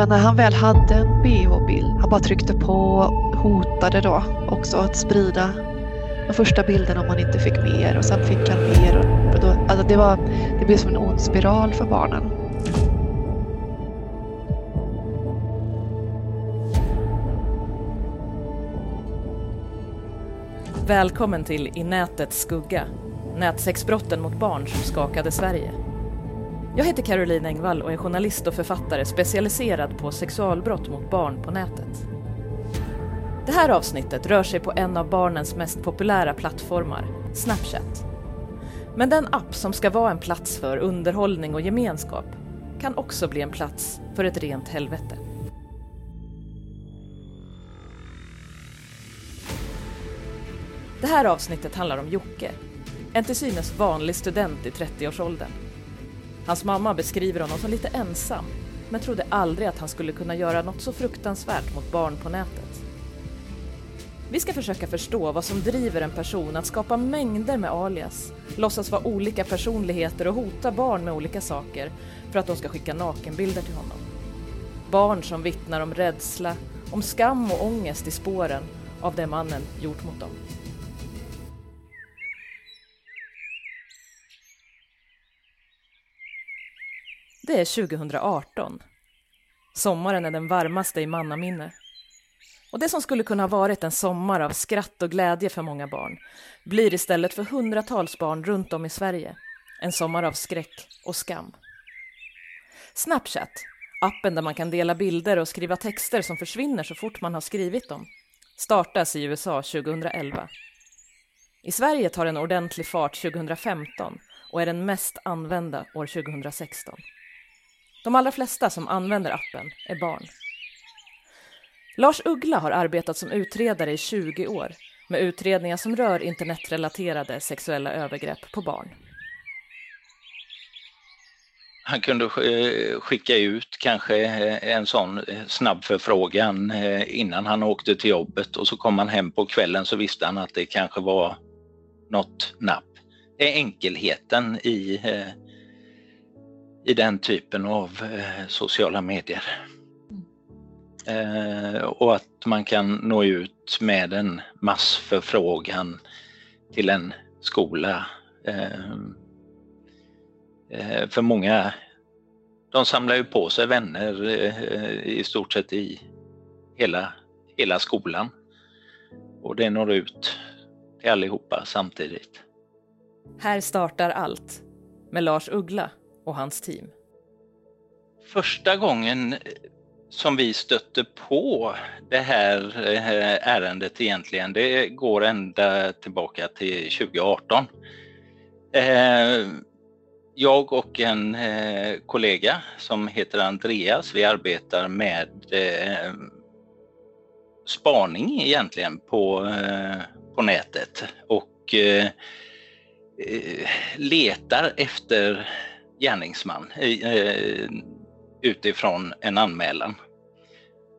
Men när han väl hade en bh-bild, han bara tryckte på och hotade då också att sprida de första bilderna om han inte fick mer och sen fick han mer. Och då, alltså det, var, det blev som en ond spiral för barnen. Välkommen till I nätets skugga, nätsexbrotten mot barn som skakade Sverige. Jag heter Caroline Engvall och är journalist och författare specialiserad på sexualbrott mot barn på nätet. Det här avsnittet rör sig på en av barnens mest populära plattformar, Snapchat. Men den app som ska vara en plats för underhållning och gemenskap kan också bli en plats för ett rent helvete. Det här avsnittet handlar om Jocke, en till synes vanlig student i 30-årsåldern. Hans mamma beskriver honom som lite ensam, men trodde aldrig att han skulle kunna göra något så fruktansvärt mot barn på nätet. Vi ska försöka förstå vad som driver en person att skapa mängder med alias, låtsas vara olika personligheter och hota barn med olika saker för att de ska skicka nakenbilder till honom. Barn som vittnar om rädsla, om skam och ångest i spåren av det mannen gjort mot dem. Det är 2018. Sommaren är den varmaste i mannaminne. Och det som skulle kunna ha varit en sommar av skratt och glädje för många barn blir istället för hundratals barn runt om i Sverige en sommar av skräck och skam. Snapchat, appen där man kan dela bilder och skriva texter som försvinner så fort man har skrivit dem, startas i USA 2011. I Sverige tar den ordentlig fart 2015 och är den mest använda år 2016. De allra flesta som använder appen är barn. Lars Uggla har arbetat som utredare i 20 år med utredningar som rör internetrelaterade sexuella övergrepp på barn. Han kunde eh, skicka ut kanske eh, en sån eh, snabb förfrågan innan han åkte till jobbet och så kom han hem på kvällen så visste han att det kanske var något napp. Det är enkelheten i i den typen av eh, sociala medier. Eh, och att man kan nå ut med en massförfrågan till en skola. Eh, eh för många, de samlar ju på sig vänner eh, i stort sett i hela, hela skolan. Och det når ut till allihopa samtidigt. Här startar allt med Lars Uggla och hans team? Första gången eh, som vi stötte på det här eh, ärendet egentligen, det går ända tillbaka till 2018. Eh, jag och en kollega som heter Andreas, vi arbetar med spaning egentligen på, på nätet och letar efter gärningsman eh, utifrån en anmälan.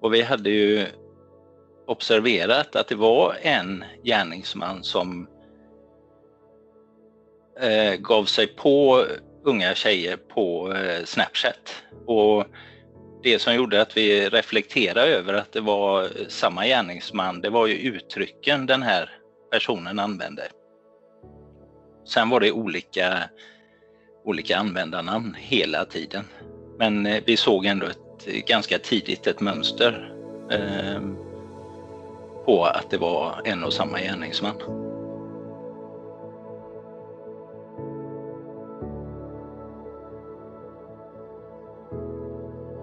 Och vi hade ju observerat att det var en gärningsman som eh, gav sig på unga tjejer på eh, Snapchat. Och det som gjorde att vi reflekterade över att det var samma gärningsman, det var ju uttrycken den här personen använde. Sen var det olika olika användarnamn hela tiden. Men eh, vi såg ändå ett, eh, ganska tidigt ett mönster eh, på att det var en och samma gärningsman.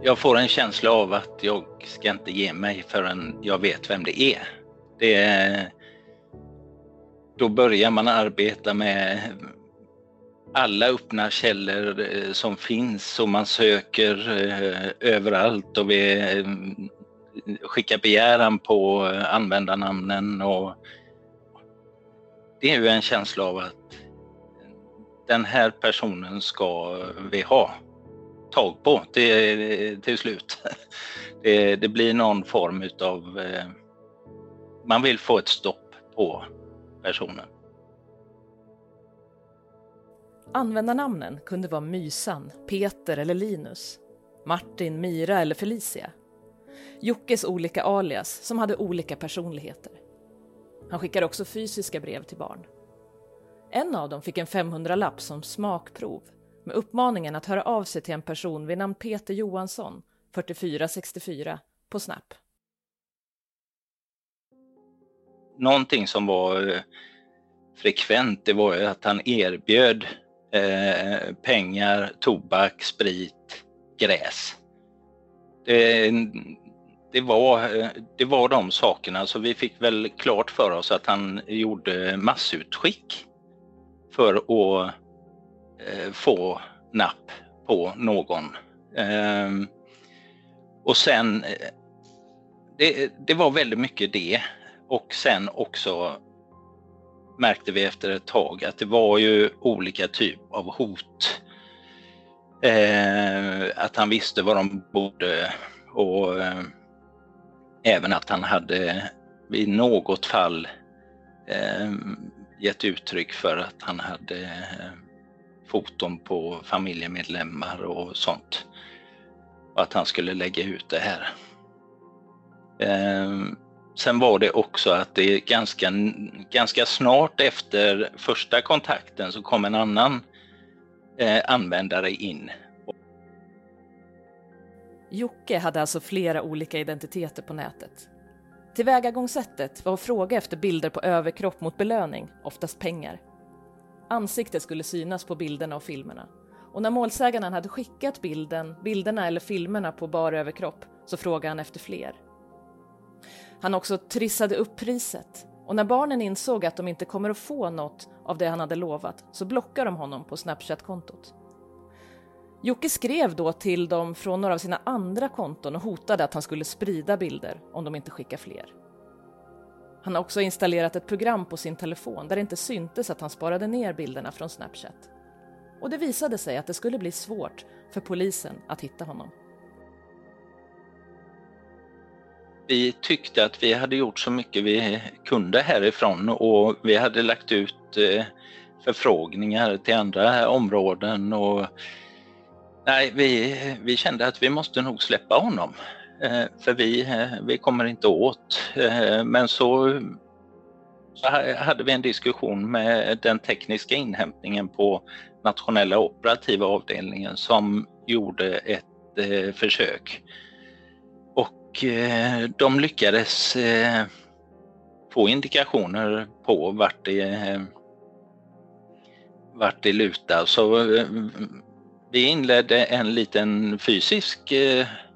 Jag får en känsla av att jag ska inte ge mig förrän jag vet vem det är. Det är då börjar man arbeta med alla öppna källor eh, som finns och man söker eh, överallt och vi eh, skickar begäran på användarnamnen och det är ju en känsla av att den här personen ska vi ha tag på till, till slut. Det, det blir någon form utav... Man vill få ett stopp på personen. Användarnamnen kunde vara Mysan, Peter eller Linus. Martin, Mira eller Felicia. Jockes olika alias som hade olika personligheter. Han skickade också fysiska brev till barn. En av dem fick en 500-lapp som smakprov med uppmaningen att höra av sig till en person vid namn Peter Johansson, 4464, på Snap. Någonting som var eh, frekvent, det var att han erbjöd eh, pengar, tobak, sprit, gräs. Det, det, var, eh, det var de sakerna, så vi fick väl klart för oss att han gjorde massutskick för att eh, få napp på någon. Eh, och sen, eh, det, det var väldigt mycket det. Och sen också märkte vi efter ett tag att det var ju olika typ av hot. Eh, att han visste var de bodde och eh, även att han hade i något fall eh, gett uttryck för att han hade eh, foton på familjemedlemmar och sånt. Och att han skulle lägga ut det här. Eh, Sen var det också att det ganska, ganska snart efter första kontakten så kom en annan eh, användare in. Jocke hade alltså flera olika identiteter på nätet. Tillvägagångssättet var att fråga efter bilder på överkropp mot belöning, oftast pengar. Ansiktet skulle synas på bilderna och filmerna. Och när målsäganden hade skickat bilden, bilderna eller filmerna på bar överkropp så frågade han efter fler. Han också trissade upp priset och när barnen insåg att de inte kommer att få något av det han hade lovat så blockade de honom på Snapchat-kontot. Jocke skrev då till dem från några av sina andra konton och hotade att han skulle sprida bilder om de inte skickar fler. Han har också installerat ett program på sin telefon där det inte syntes att han sparade ner bilderna från Snapchat. Och det visade sig att det skulle bli svårt för polisen att hitta honom. Vi tyckte att vi hade gjort så mycket vi kunde härifrån och vi hade lagt ut eh, förfrågningar till andra områden och Nej, vi, vi kände att vi måste nog släppa honom. Eh, för vi, eh, vi kommer inte åt. Men så, så hade vi en diskussion med den tekniska inhämtningen på nationella operativa avdelningen som gjorde ett försök. Och de lyckades eh, få indikationer på vart det, eh, vart det lutar. Så vi inledde en liten fysisk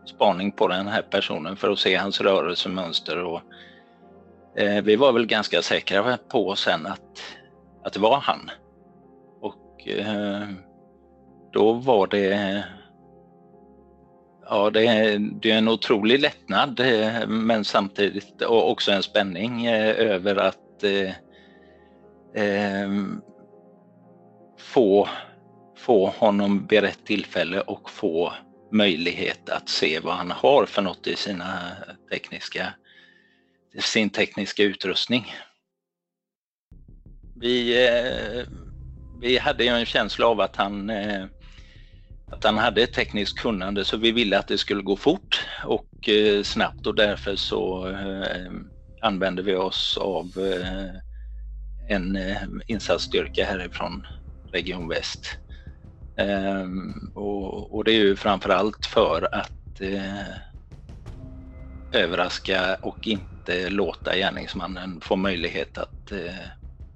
spaning på den här personen för att se hans rörelsemönster och vi var väl ganska säkra på sen att, att det var han. Och då var det Ja, det är, det är en otrolig lättnad eh, men samtidigt också en spänning eh, över att eh, eh, få få honom vid rätt tillfälle och få möjlighet att se vad han har för något i sina tekniska, sin tekniska utrustning. Vi, eh, vi hade ju en känsla av att han, eh, att han hade ett tekniskt kunnande så vi ville att det skulle gå fort och eh, snabbt och därför så eh, använde vi oss av eh, en eh, insatsstyrka härifrån Region Väst ehm, och, och, det är ju framförallt för att eh, överraska och inte låta gärningsmannen få möjlighet att eh,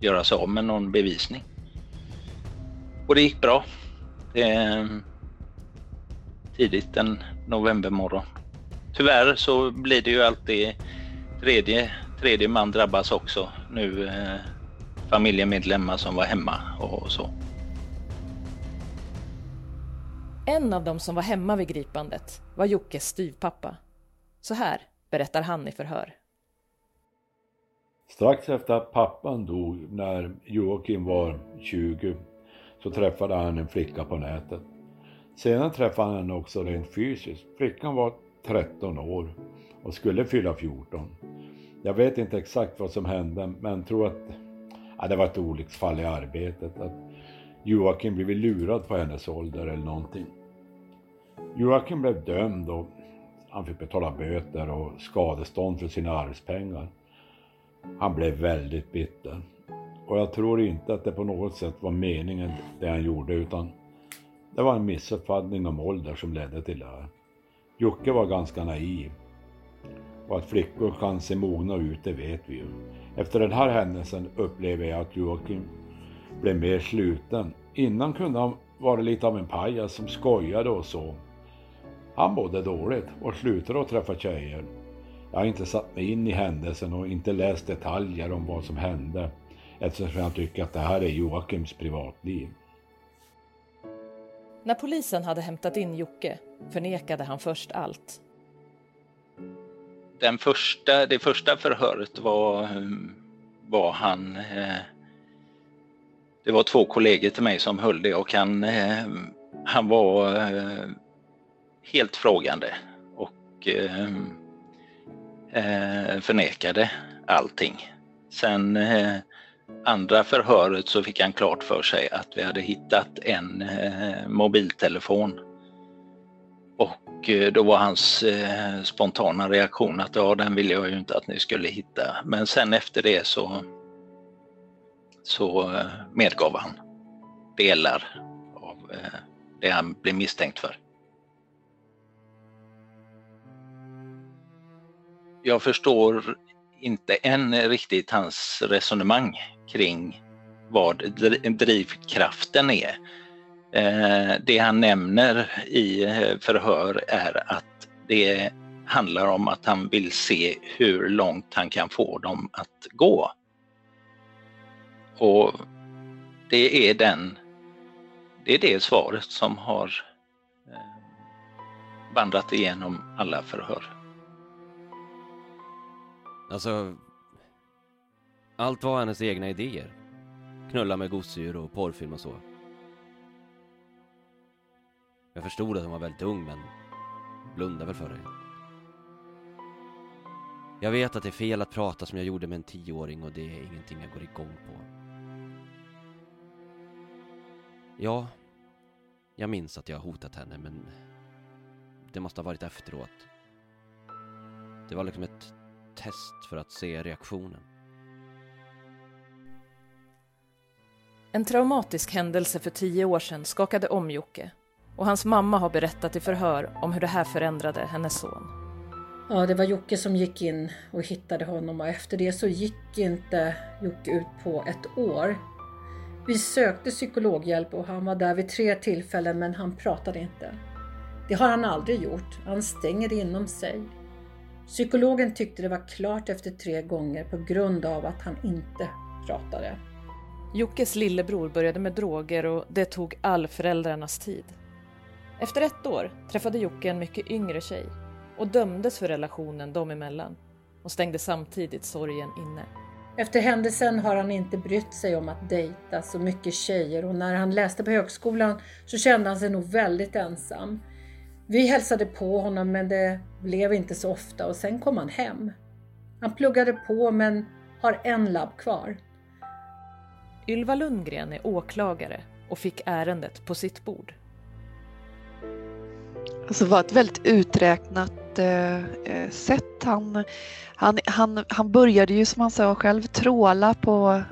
göra sig av med någon bevisning. Och det gick bra. Det, tidigt en novembermorgon. Tyvärr så blir det ju alltid tredje, tredje man drabbas också nu. Eh, familjemedlemmar som var hemma och så. En av dem som var hemma vid gripandet var Jockes styvpappa. Så här berättar han i förhör. Strax efter att pappan dog, när Joakim var 20, så träffade han en flicka på nätet. Senare träffade han henne också rent fysiskt. Flickan var 13 år och skulle fylla 14. Jag vet inte exakt vad som hände, men tror att ja, det var ett olycksfall i arbetet. Att Joakim blivit lurad på hennes ålder eller någonting. Joakim blev dömd och han fick betala böter och skadestånd för sina arvspengar. Han blev väldigt bitter. Och jag tror inte att det på något sätt var meningen det han gjorde utan det var en missuppfattning om ålder som ledde till det här. Jocke var ganska naiv. Och att flickor kan se mogna ut, det vet vi ju. Efter den här händelsen upplever jag att Joakim blev mer sluten. Innan kunde han vara lite av en pajas som skojade och så. Han mådde dåligt och slutade att träffa tjejer. Jag har inte satt mig in i händelsen och inte läst detaljer om vad som hände eftersom jag tycker att det här är Joakims privatliv. När polisen hade hämtat in Jocke förnekade han först allt. Den första, det första förhöret var, var han... Eh, det var två kollegor till mig som höll det och han, eh, han var eh, helt frågande och förnekade allting. Sen andra förhöret så fick han klart för sig att vi hade hittat en eh, mobiltelefon. Och eh, då var hans eh, spontana reaktion att ja, den ville jag ju inte att ni skulle hitta. Men sen efter det så, så eh, medgav han delar av eh, det han blev misstänkt för. Jag förstår inte än riktigt hans resonemang kring vad drivkraften är. Eh, det han nämner i eh, förhör är att det handlar om att han vill se hur långt han kan få dem att gå. Och det är den, det är det svaret som har eh, vandrat igenom alla förhör. Alltså, allt var hennes egna idéer. Knulla med gosedjur och porrfilm och så. Jag förstod att hon var väldigt ung men blunda väl för det. Jag vet att det är fel att prata som jag gjorde med en tioåring och det är ingenting jag går igång på. Ja, jag minns att jag hotat henne men det måste ha varit efteråt. Det var liksom ett test för att se reaktionen. En traumatisk händelse för tio år sedan skakade om Jocke och hans mamma har berättat i förhör om hur det här förändrade hennes son. Ja, det var Jocke som gick in och hittade honom och efter det så gick inte Jocke ut på ett år. Vi sökte psykologhjälp och han var där vid tre tillfällen men han pratade inte. Det har han aldrig gjort. Han stänger det inom sig. Psykologen tyckte det var klart efter tre gånger på grund av att han inte pratade. Jockes lillebror började med droger och det tog all föräldrarnas tid. Efter ett år träffade Jocke en mycket yngre tjej och dömdes för relationen dem emellan och stängde samtidigt sorgen inne. Efter händelsen har han inte brytt sig om att dejta så mycket tjejer och när han läste på högskolan så kände han sig nog väldigt ensam. Vi hälsade på honom men det blev inte så ofta och sen kom han hem. Han pluggade på men har en labb kvar. Ylva Lundgren är åklagare och fick ärendet på sitt bord. Alltså det var ett väldigt uträknat eh, eh, sätt. Han, han, han, han började ju som han sa själv tråla på,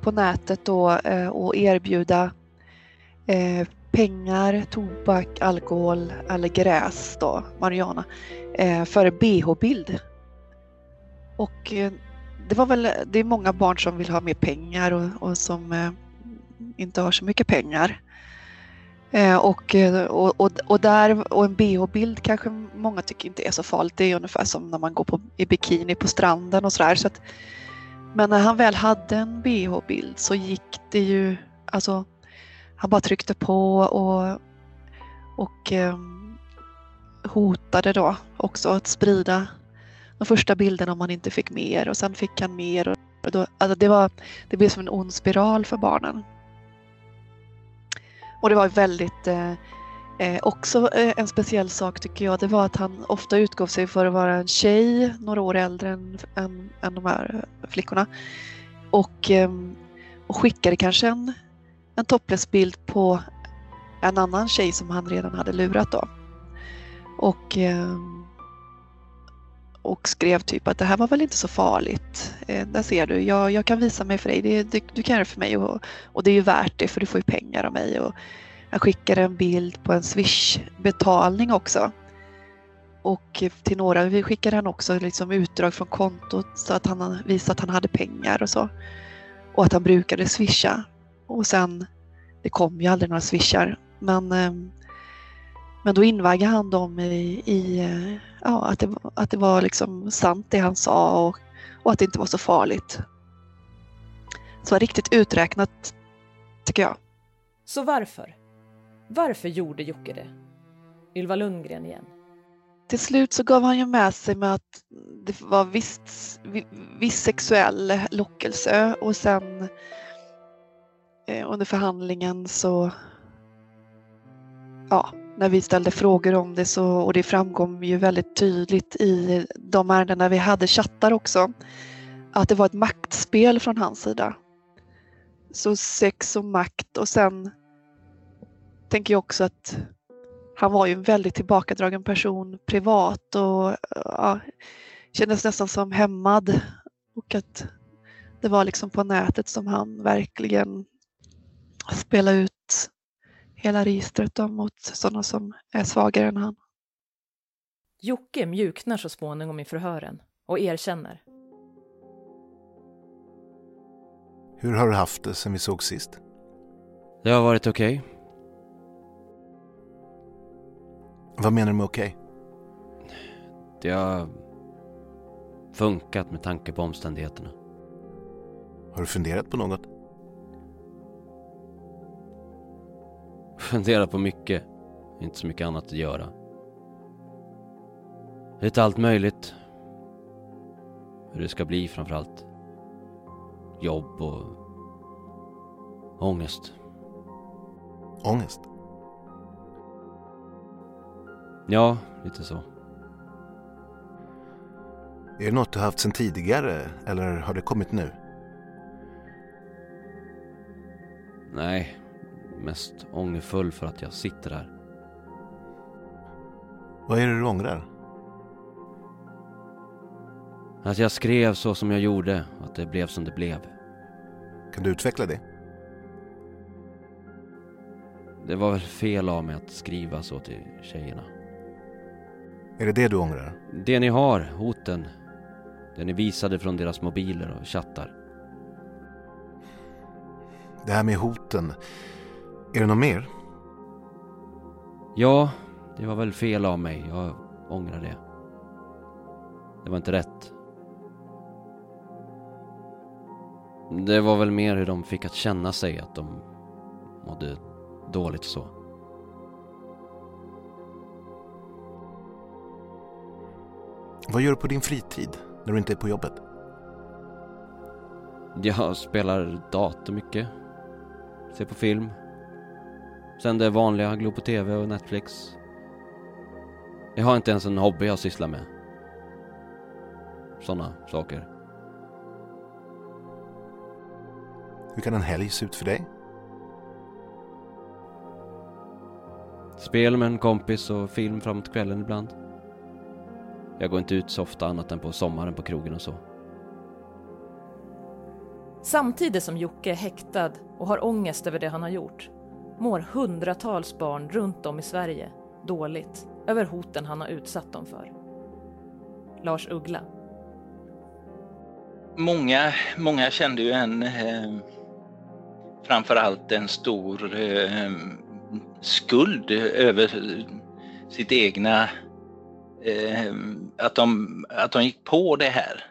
på nätet då, eh, och erbjuda eh, pengar, tobak, alkohol eller gräs då, marijuana, eh, för bh-bild. Och eh, det var väl, det är många barn som vill ha mer pengar och, och som eh, inte har så mycket pengar. Eh, och, eh, och, och, och, där, och en bh-bild kanske många tycker inte är så farligt. Det är ungefär som när man går på, i bikini på stranden och sådär. Så men när han väl hade en bh-bild så gick det ju, alltså han bara tryckte på och, och eh, hotade då också att sprida de första bilderna om han inte fick mer och sen fick han mer. Och då, alltså det, var, det blev som en ond spiral för barnen. Och det var väldigt eh, eh, också eh, en speciell sak tycker jag, det var att han ofta utgav sig för att vara en tjej några år äldre än, än, än de här eh, flickorna. Och, eh, och skickade kanske en, en topless-bild på en annan tjej som han redan hade lurat då. Och, eh, och skrev typ att det här var väl inte så farligt. Eh, där ser du, jag, jag kan visa mig för dig. Det, du, du kan göra det för mig och, och det är ju värt det för du får ju pengar av mig. Och jag skickade en bild på en Swish-betalning också. Och till några vi skickade han också liksom utdrag från kontot så att han visade att han hade pengar och så. Och att han brukade swisha. Och sen, det kom ju aldrig några swishar, men, eh, men då invaggade han dem i, i eh, ja, att, det, att det var liksom sant det han sa och, och att det inte var så farligt. Så var riktigt uträknat, tycker jag. Så varför? Varför gjorde Jocke det? Ylva Lundgren igen. Till slut så gav han ju med sig med att det var viss, viss sexuell lockelse och sen eh, under förhandlingen så ja, när vi ställde frågor om det så, och det framkom ju väldigt tydligt i de ärenden vi hade chattar också, att det var ett maktspel från hans sida. Så sex och makt och sen tänker jag också att han var ju en väldigt tillbakadragen person privat och ja, kändes nästan som hämmad. Och att det var liksom på nätet som han verkligen spelade ut hela registret då mot sådana som är svagare än han. Jocke mjuknar så småningom i förhören och erkänner. Hur har du haft det sen vi såg sist? Det har varit okej. Okay. Vad menar du med okej? Okay? Det har funkat med tanke på omständigheterna. Har du funderat på något? Funderat på mycket. Inte så mycket annat att göra. Lite allt möjligt. Hur det ska bli framförallt. Jobb och ångest. Ångest? Ja, lite så. Är det något du haft sedan tidigare eller har det kommit nu? Nej, mest ångerfull för att jag sitter här. Vad är det du ångrar? Att jag skrev så som jag gjorde, att det blev som det blev. Kan du utveckla det? Det var väl fel av mig att skriva så till tjejerna. Är det det du ångrar? Det ni har, hoten. Det ni visade från deras mobiler och chattar. Det här med hoten. Är det något mer? Ja, det var väl fel av mig. Jag ångrar det. Det var inte rätt. Det var väl mer hur de fick att känna sig att de mådde dåligt så. Vad gör du på din fritid när du inte är på jobbet? Jag spelar dator mycket. Ser på film. Sen det vanliga, Globo TV och Netflix. Jag har inte ens en hobby jag sysslar med. Sådana saker. Hur kan en helg se ut för dig? Spel med en kompis och film framåt kvällen ibland. Jag går inte ut så ofta annat än på sommaren på krogen och så. Samtidigt som Jocke är häktad och har ångest över det han har gjort mår hundratals barn runt om i Sverige dåligt över hoten han har utsatt dem för. Lars Uggla. Många, många kände ju en eh, framförallt en stor eh, skuld över sitt egna eh, att, de, att de gick på det här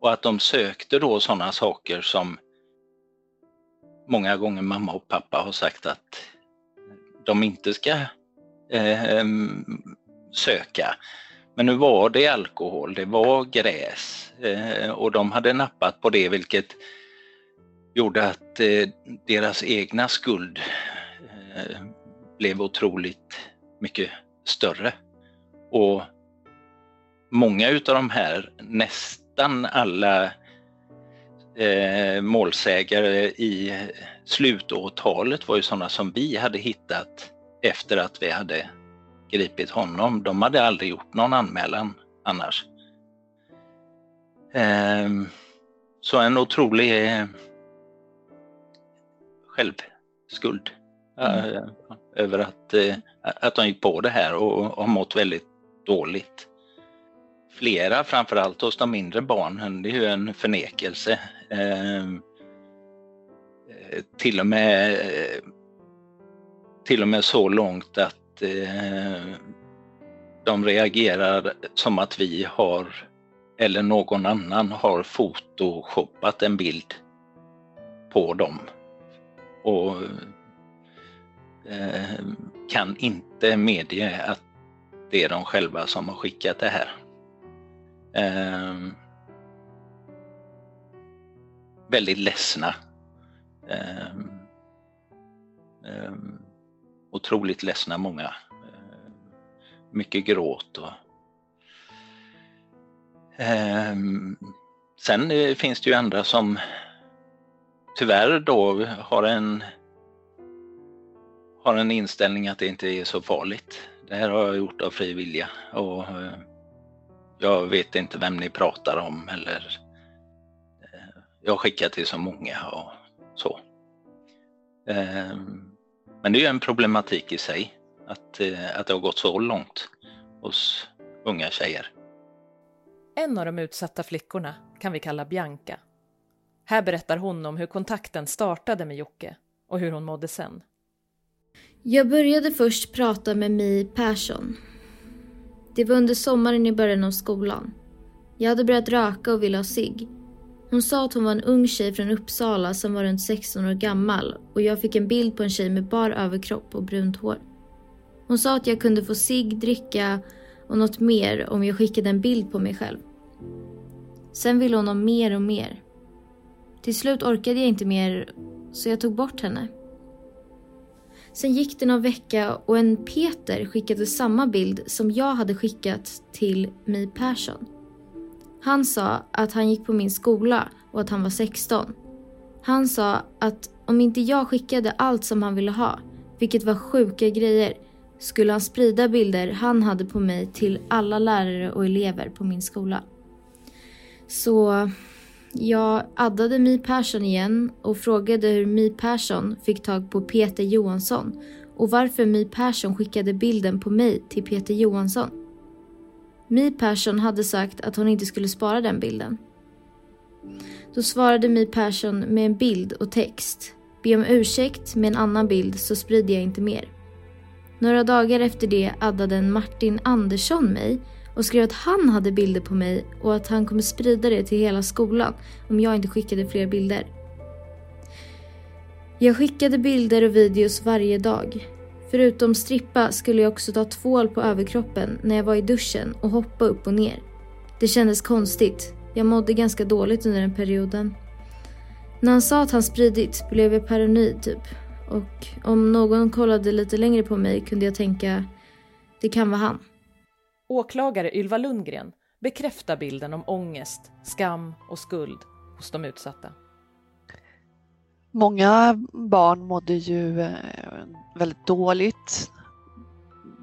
och att de sökte då sådana saker som många gånger mamma och pappa har sagt att de inte ska eh, söka. Men nu var det alkohol, det var gräs eh, och de hade nappat på det vilket gjorde att eh, deras egna skuld eh, blev otroligt mycket större. Och många utav de här, nästan alla eh, målsägare i slutåtalet var ju sådana som vi hade hittat efter att vi hade gripit honom. De hade aldrig gjort någon anmälan annars. Ehm, så en otrolig eh, självskuld mm. över att, eh, att de gick på det här och har mått väldigt dåligt. Flera, framförallt hos de mindre barnen, det är ju en förnekelse. Ehm, till och med till och med så långt att eh, de reagerar som att vi har eller någon annan har photoshoppat en bild på dem och eh, kan inte medge att det är de själva som har skickat det här. Eh, väldigt ledsna. Eh, eh otroligt ledsna många. Eh, mycket gråt och ehm, Sen eh, finns det ju andra som tyvärr då har en har en inställning att det inte är så farligt. Det här har jag gjort av fri vilja och eh, jag vet inte vem ni pratar om eller jag skickar till så många och så. Ehm, men det är ju en problematik i sig att, eh, att det har gått så långt hos unga tjejer. En av de utsatta flickorna kan vi kalla Bianca. Här berättar hon om hur kontakten startade med Jocke och hur hon mådde sen. Jag började först prata med Mi Persson. Det var under sommaren i början av skolan. Jag hade börjat röka och ville ha cigg. Hon sa att hon var en ung tjej från Uppsala som var runt 16 år gammal och jag fick en bild på en tjej med bar överkropp och brunt hår. Hon sa att jag kunde få sig, dricka och något mer om jag skickade en bild på mig själv. Sen ville hon ha mer och mer. Till slut orkade jag inte mer så jag tog bort henne. Sen gick det någon vecka och en Peter skickade samma bild som jag hade skickat till Mi Persson. Han sa att han gick på min skola och att han var 16. Han sa att om inte jag skickade allt som han ville ha, vilket var sjuka grejer, skulle han sprida bilder han hade på mig till alla lärare och elever på min skola. Så jag addade Mi Persson igen och frågade hur Mi Persson fick tag på Peter Johansson och varför Mi Persson skickade bilden på mig till Peter Johansson. Mi Persson hade sagt att hon inte skulle spara den bilden. Då svarade Mi Persson med en bild och text. Be om ursäkt med en annan bild så sprider jag inte mer. Några dagar efter det addade en Martin Andersson mig och skrev att han hade bilder på mig och att han kommer sprida det till hela skolan om jag inte skickade fler bilder. Jag skickade bilder och videos varje dag. Förutom strippa skulle jag också ta tvål på överkroppen när jag var i duschen och hoppa upp och ner. Det kändes konstigt. Jag mådde ganska dåligt under den perioden. När han sa att han spridit blev jag paranoid typ. Och om någon kollade lite längre på mig kunde jag tänka, det kan vara han. Åklagare Ylva Lundgren bekräftar bilden om ångest, skam och skuld hos de utsatta. Många barn mådde ju eh, väldigt dåligt.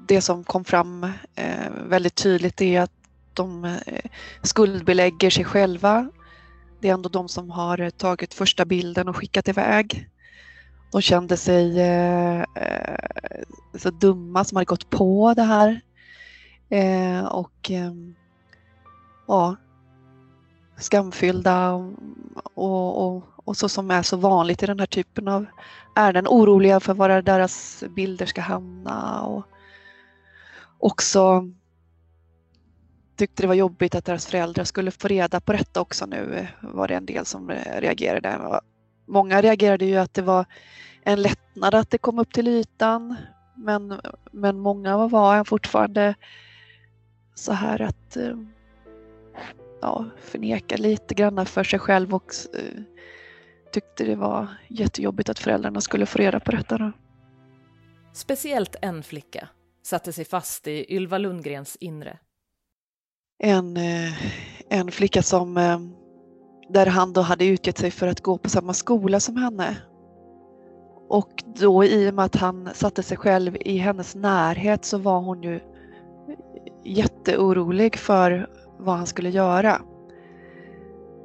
Det som kom fram eh, väldigt tydligt är att de eh, skuldbelägger sig själva. Det är ändå de som har tagit första bilden och skickat iväg. De kände sig så dumma som hade gått på det här. Eh, och ehm, ja, skamfyllda och, och, och så som är så vanligt i den här typen av ärenden. Oroliga för var deras bilder ska hamna och också tyckte det var jobbigt att deras föräldrar skulle få reda på detta också nu var det en del som reagerade. Många reagerade ju att det var en lättnad att det kom upp till ytan men, men många var fortfarande så här att ja, förneka lite grann för sig själv och uh, tyckte det var jättejobbigt att föräldrarna skulle få reda på detta. Då. Speciellt en flicka satte sig fast i Ylva Lundgrens inre. En, uh, en flicka som där han då hade utgett sig för att gå på samma skola som henne. Och då i och med att han satte sig själv i hennes närhet så var hon ju jätteorolig för vad han skulle göra.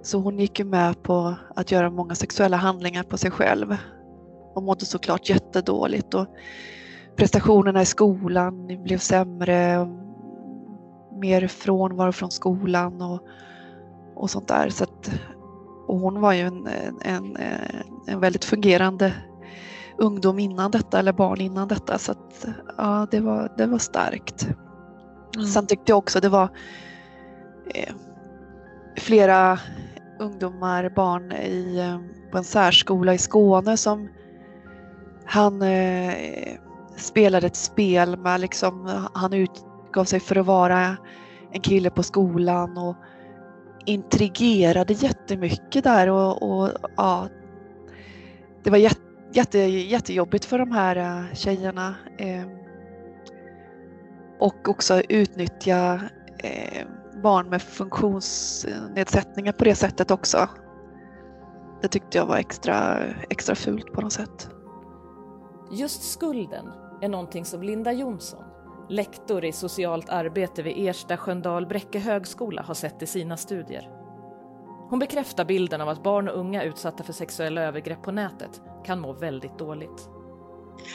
Så hon gick ju med på att göra många sexuella handlingar på sig själv. Och mådde såklart jättedåligt och prestationerna i skolan blev sämre. Mer frånvaro från skolan och, och sånt där. Så att, och hon var ju en, en, en väldigt fungerande ungdom innan detta eller barn innan detta så att ja, det var, det var starkt. Mm. Sen tyckte jag också det var eh, flera ungdomar, barn i, eh, på en särskola i Skåne som han eh, spelade ett spel med liksom, han utgav sig för att vara en kille på skolan och intrigerade jättemycket där och, och ja, det var jätte, jätte, jättejobbigt för de här eh, tjejerna. Eh, och också utnyttja eh, barn med funktionsnedsättningar på det sättet också. Det tyckte jag var extra, extra fult på något sätt. Just skulden är någonting som Linda Jonsson, lektor i socialt arbete vid Ersta Sköndal Bräcke högskola har sett i sina studier. Hon bekräftar bilden av att barn och unga utsatta för sexuella övergrepp på nätet kan må väldigt dåligt.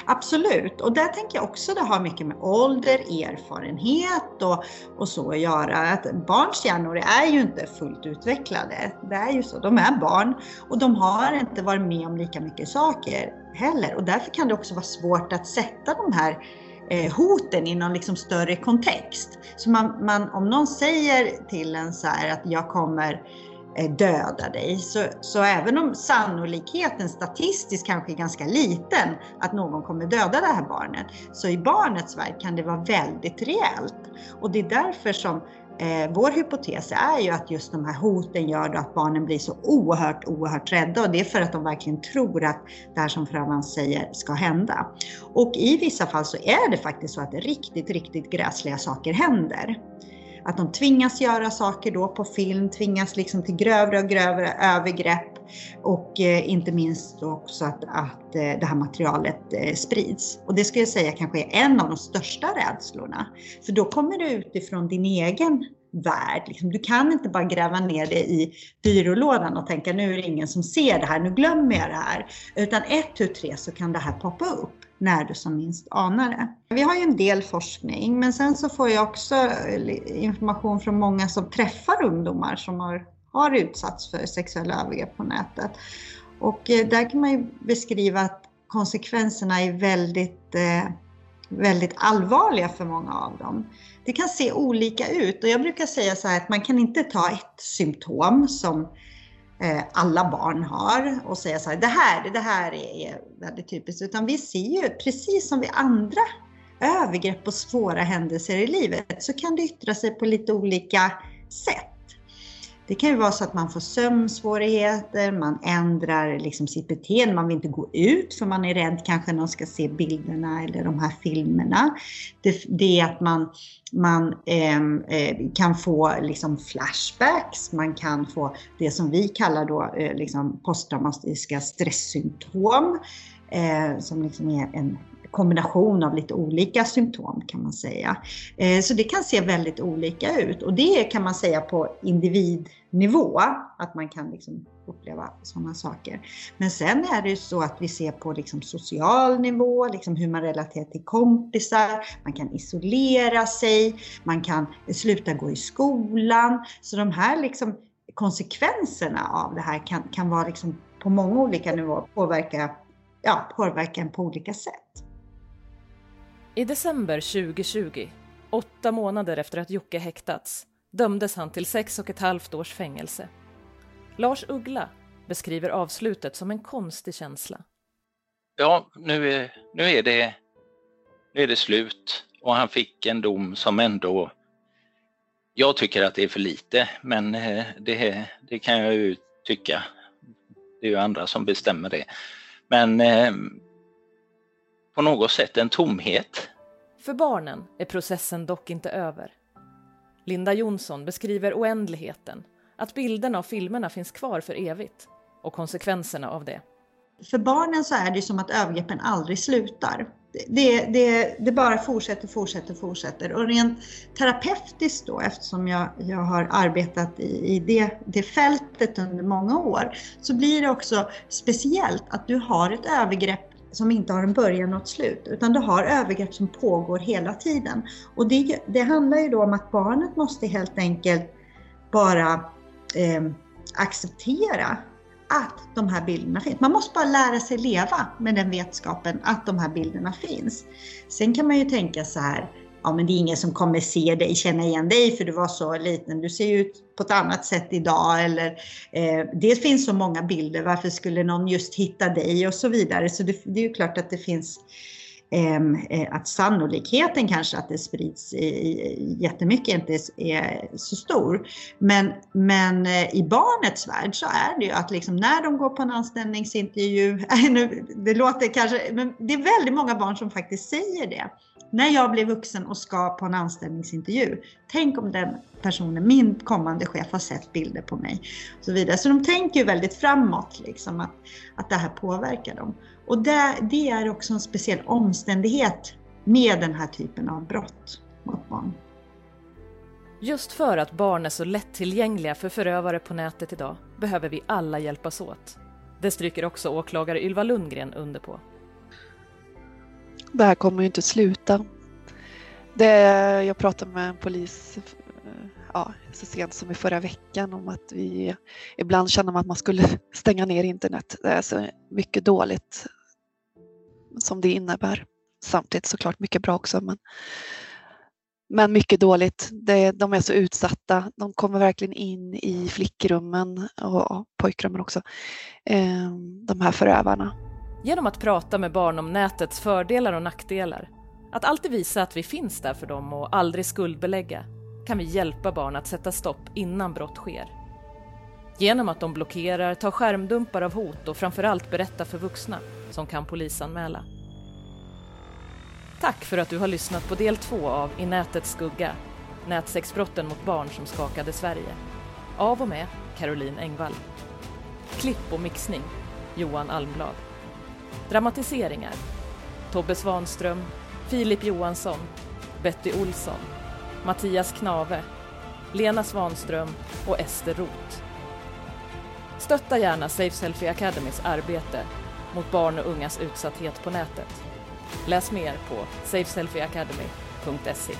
Absolut, och där tänker jag också det har mycket med ålder, erfarenhet och, och så att göra. Att barns hjärnor är ju inte fullt utvecklade. Det är ju så, de är barn och de har inte varit med om lika mycket saker heller. Och därför kan det också vara svårt att sätta de här eh, hoten i någon liksom större kontext. Så man, man, om någon säger till en så här att jag kommer Eh, Eh, döda dig. Så, så även om sannolikheten statistiskt kanske är ganska liten att någon kommer döda det här barnet, så i barnets värld kan det vara väldigt reellt. Och det är därför som eh, vår hypotes är ju att just de här hoten gör att barnen blir så oerhört, oerhört rädda och det är för att de verkligen tror att det här som förövaren säger ska hända. Och i vissa fall så är det faktiskt så att riktigt, riktigt gräsliga saker händer att de tvingas göra saker då på film, tvingas liksom till grövre och grövre övergrepp och eh, inte minst också att, att eh, det här materialet eh, sprids. Och det skulle jag säga kanske är en av de största rädslorna. För då kommer det utifrån din egen värld. Liksom, du kan inte bara gräva ner det i byrålådan och tänka nu är det ingen som ser det här, nu glömmer jag det här. Utan ett, tu, tre så kan det här poppa upp när du som minst anar det. Vi har ju en del forskning, men sen så får jag också eh, information från många som träffar ungdomar som har, har utsatts för sexuella övergrepp på nätet. Och eh, där kan man ju beskriva att konsekvenserna är väldigt, eh, väldigt allvarliga för många av dem. Det kan se olika ut och jag brukar säga så här att man kan inte ta ett symptom som Eh, alla barn har och säga så här, det här, det här är väldigt typiskt. Utan vi ser ju, precis som vid andra övergrepp och svåra händelser i livet, så kan det yttra sig på lite olika sätt. Det kan ju vara så att man får sömnsvårigheter, man ändrar liksom sitt beteende, man vill inte gå ut för man är rädd kanske någon ska se bilderna eller de här filmerna. Det, det är att man, man ehm, eh, kan få liksom flashbacks, man kan få det som vi kallar då eh, liksom posttraumatiska stresssymptom eh, som liksom är en kombination av lite olika symptom kan man säga. Eh, så det kan se väldigt olika ut och det kan man säga på individ nivå, att man kan liksom uppleva sådana saker. Men sen är det ju så att vi ser på liksom social nivå, liksom hur man relaterar till kompisar, man kan isolera sig, man kan sluta gå i skolan. Så de här liksom konsekvenserna av det här kan, kan vara liksom på många olika nivåer påverka, ja, påverka en på olika sätt. I december 2020, åtta månader efter att Jocke häktats, dömdes han till sex och ett halvt års fängelse. Lars Uggla beskriver avslutet som en konstig känsla. Ja, nu är, nu är, det, nu är det slut och han fick en dom som ändå... Jag tycker att det är för lite, men eh, det, det kan jag ju tycka. Det är ju andra som bestämmer det. Men eh, på något sätt en tomhet. För barnen är processen dock inte över. Linda Jonsson beskriver oändligheten, att bilderna och filmerna finns kvar för evigt och konsekvenserna av det. för barnen så är det som att övergreppen aldrig slutar. Det, det, det bara fortsätter, fortsätter, fortsätter. Och rent terapeutiskt då, eftersom jag, jag har arbetat i, i det, det fältet under många år, så blir det också speciellt att du har ett övergrepp som inte har en början och ett slut, utan du har övergrepp som pågår hela tiden. Och det, det handlar ju då om att barnet måste helt enkelt bara eh, acceptera att de här bilderna finns. Man måste bara lära sig leva med den vetskapen att de här bilderna finns. Sen kan man ju tänka så här, ja men det är ingen som kommer se dig, känna igen dig för du var så liten, du ser ju ut på ett annat sätt idag eller eh, det finns så många bilder, varför skulle någon just hitta dig och så vidare. Så det, det är ju klart att det finns ehm, eh, att sannolikheten kanske att det sprids jättemycket inte är så stor. Men, men eh, i barnets värld så är det ju att liksom när de går på en anställningsintervju, det låter kanske, men det är väldigt många barn som faktiskt säger det. När jag blir vuxen och ska på en anställningsintervju, tänk om den personen, min kommande chef, har sett bilder på mig. Och så vidare. Så de tänker ju väldigt framåt, liksom, att, att det här påverkar dem. Och det, det är också en speciell omständighet med den här typen av brott mot barn. Just för att barn är så lättillgängliga för förövare på nätet idag behöver vi alla hjälpas åt. Det stryker också åklagare Ylva Lundgren under på. Det här kommer ju inte sluta. Det, jag pratade med en polis eh, ja, så sent som i förra veckan om att vi ibland känner man att man skulle stänga ner internet. Det är så mycket dåligt som det innebär. Samtidigt såklart mycket bra också. Men, men mycket dåligt. Det, de är så utsatta. De kommer verkligen in i flickrummen och, pojkrummen också. Ehm, de här förövarna. Genom att prata med barn om nätets fördelar och nackdelar. Att alltid visa att vi finns där för dem och aldrig skuldbelägga kan vi hjälpa barn att sätta stopp innan brott sker. Genom att de blockerar, tar skärmdumpar av hot och framförallt berättar för vuxna som kan polisanmäla. Tack för att du har lyssnat på del två av I nätets skugga, nätsexbrotten mot barn som skakade Sverige. Av och med Caroline Engvall. Klipp och mixning Johan Almblad. Dramatiseringar Tobbe Svanström, Filip Johansson, Betty Olsson, Mattias Knave, Lena Svanström och Ester Roth. Stötta gärna Safe Selfie Academys arbete mot barn och ungas utsatthet på nätet. Läs mer på safeselfieacademy.se.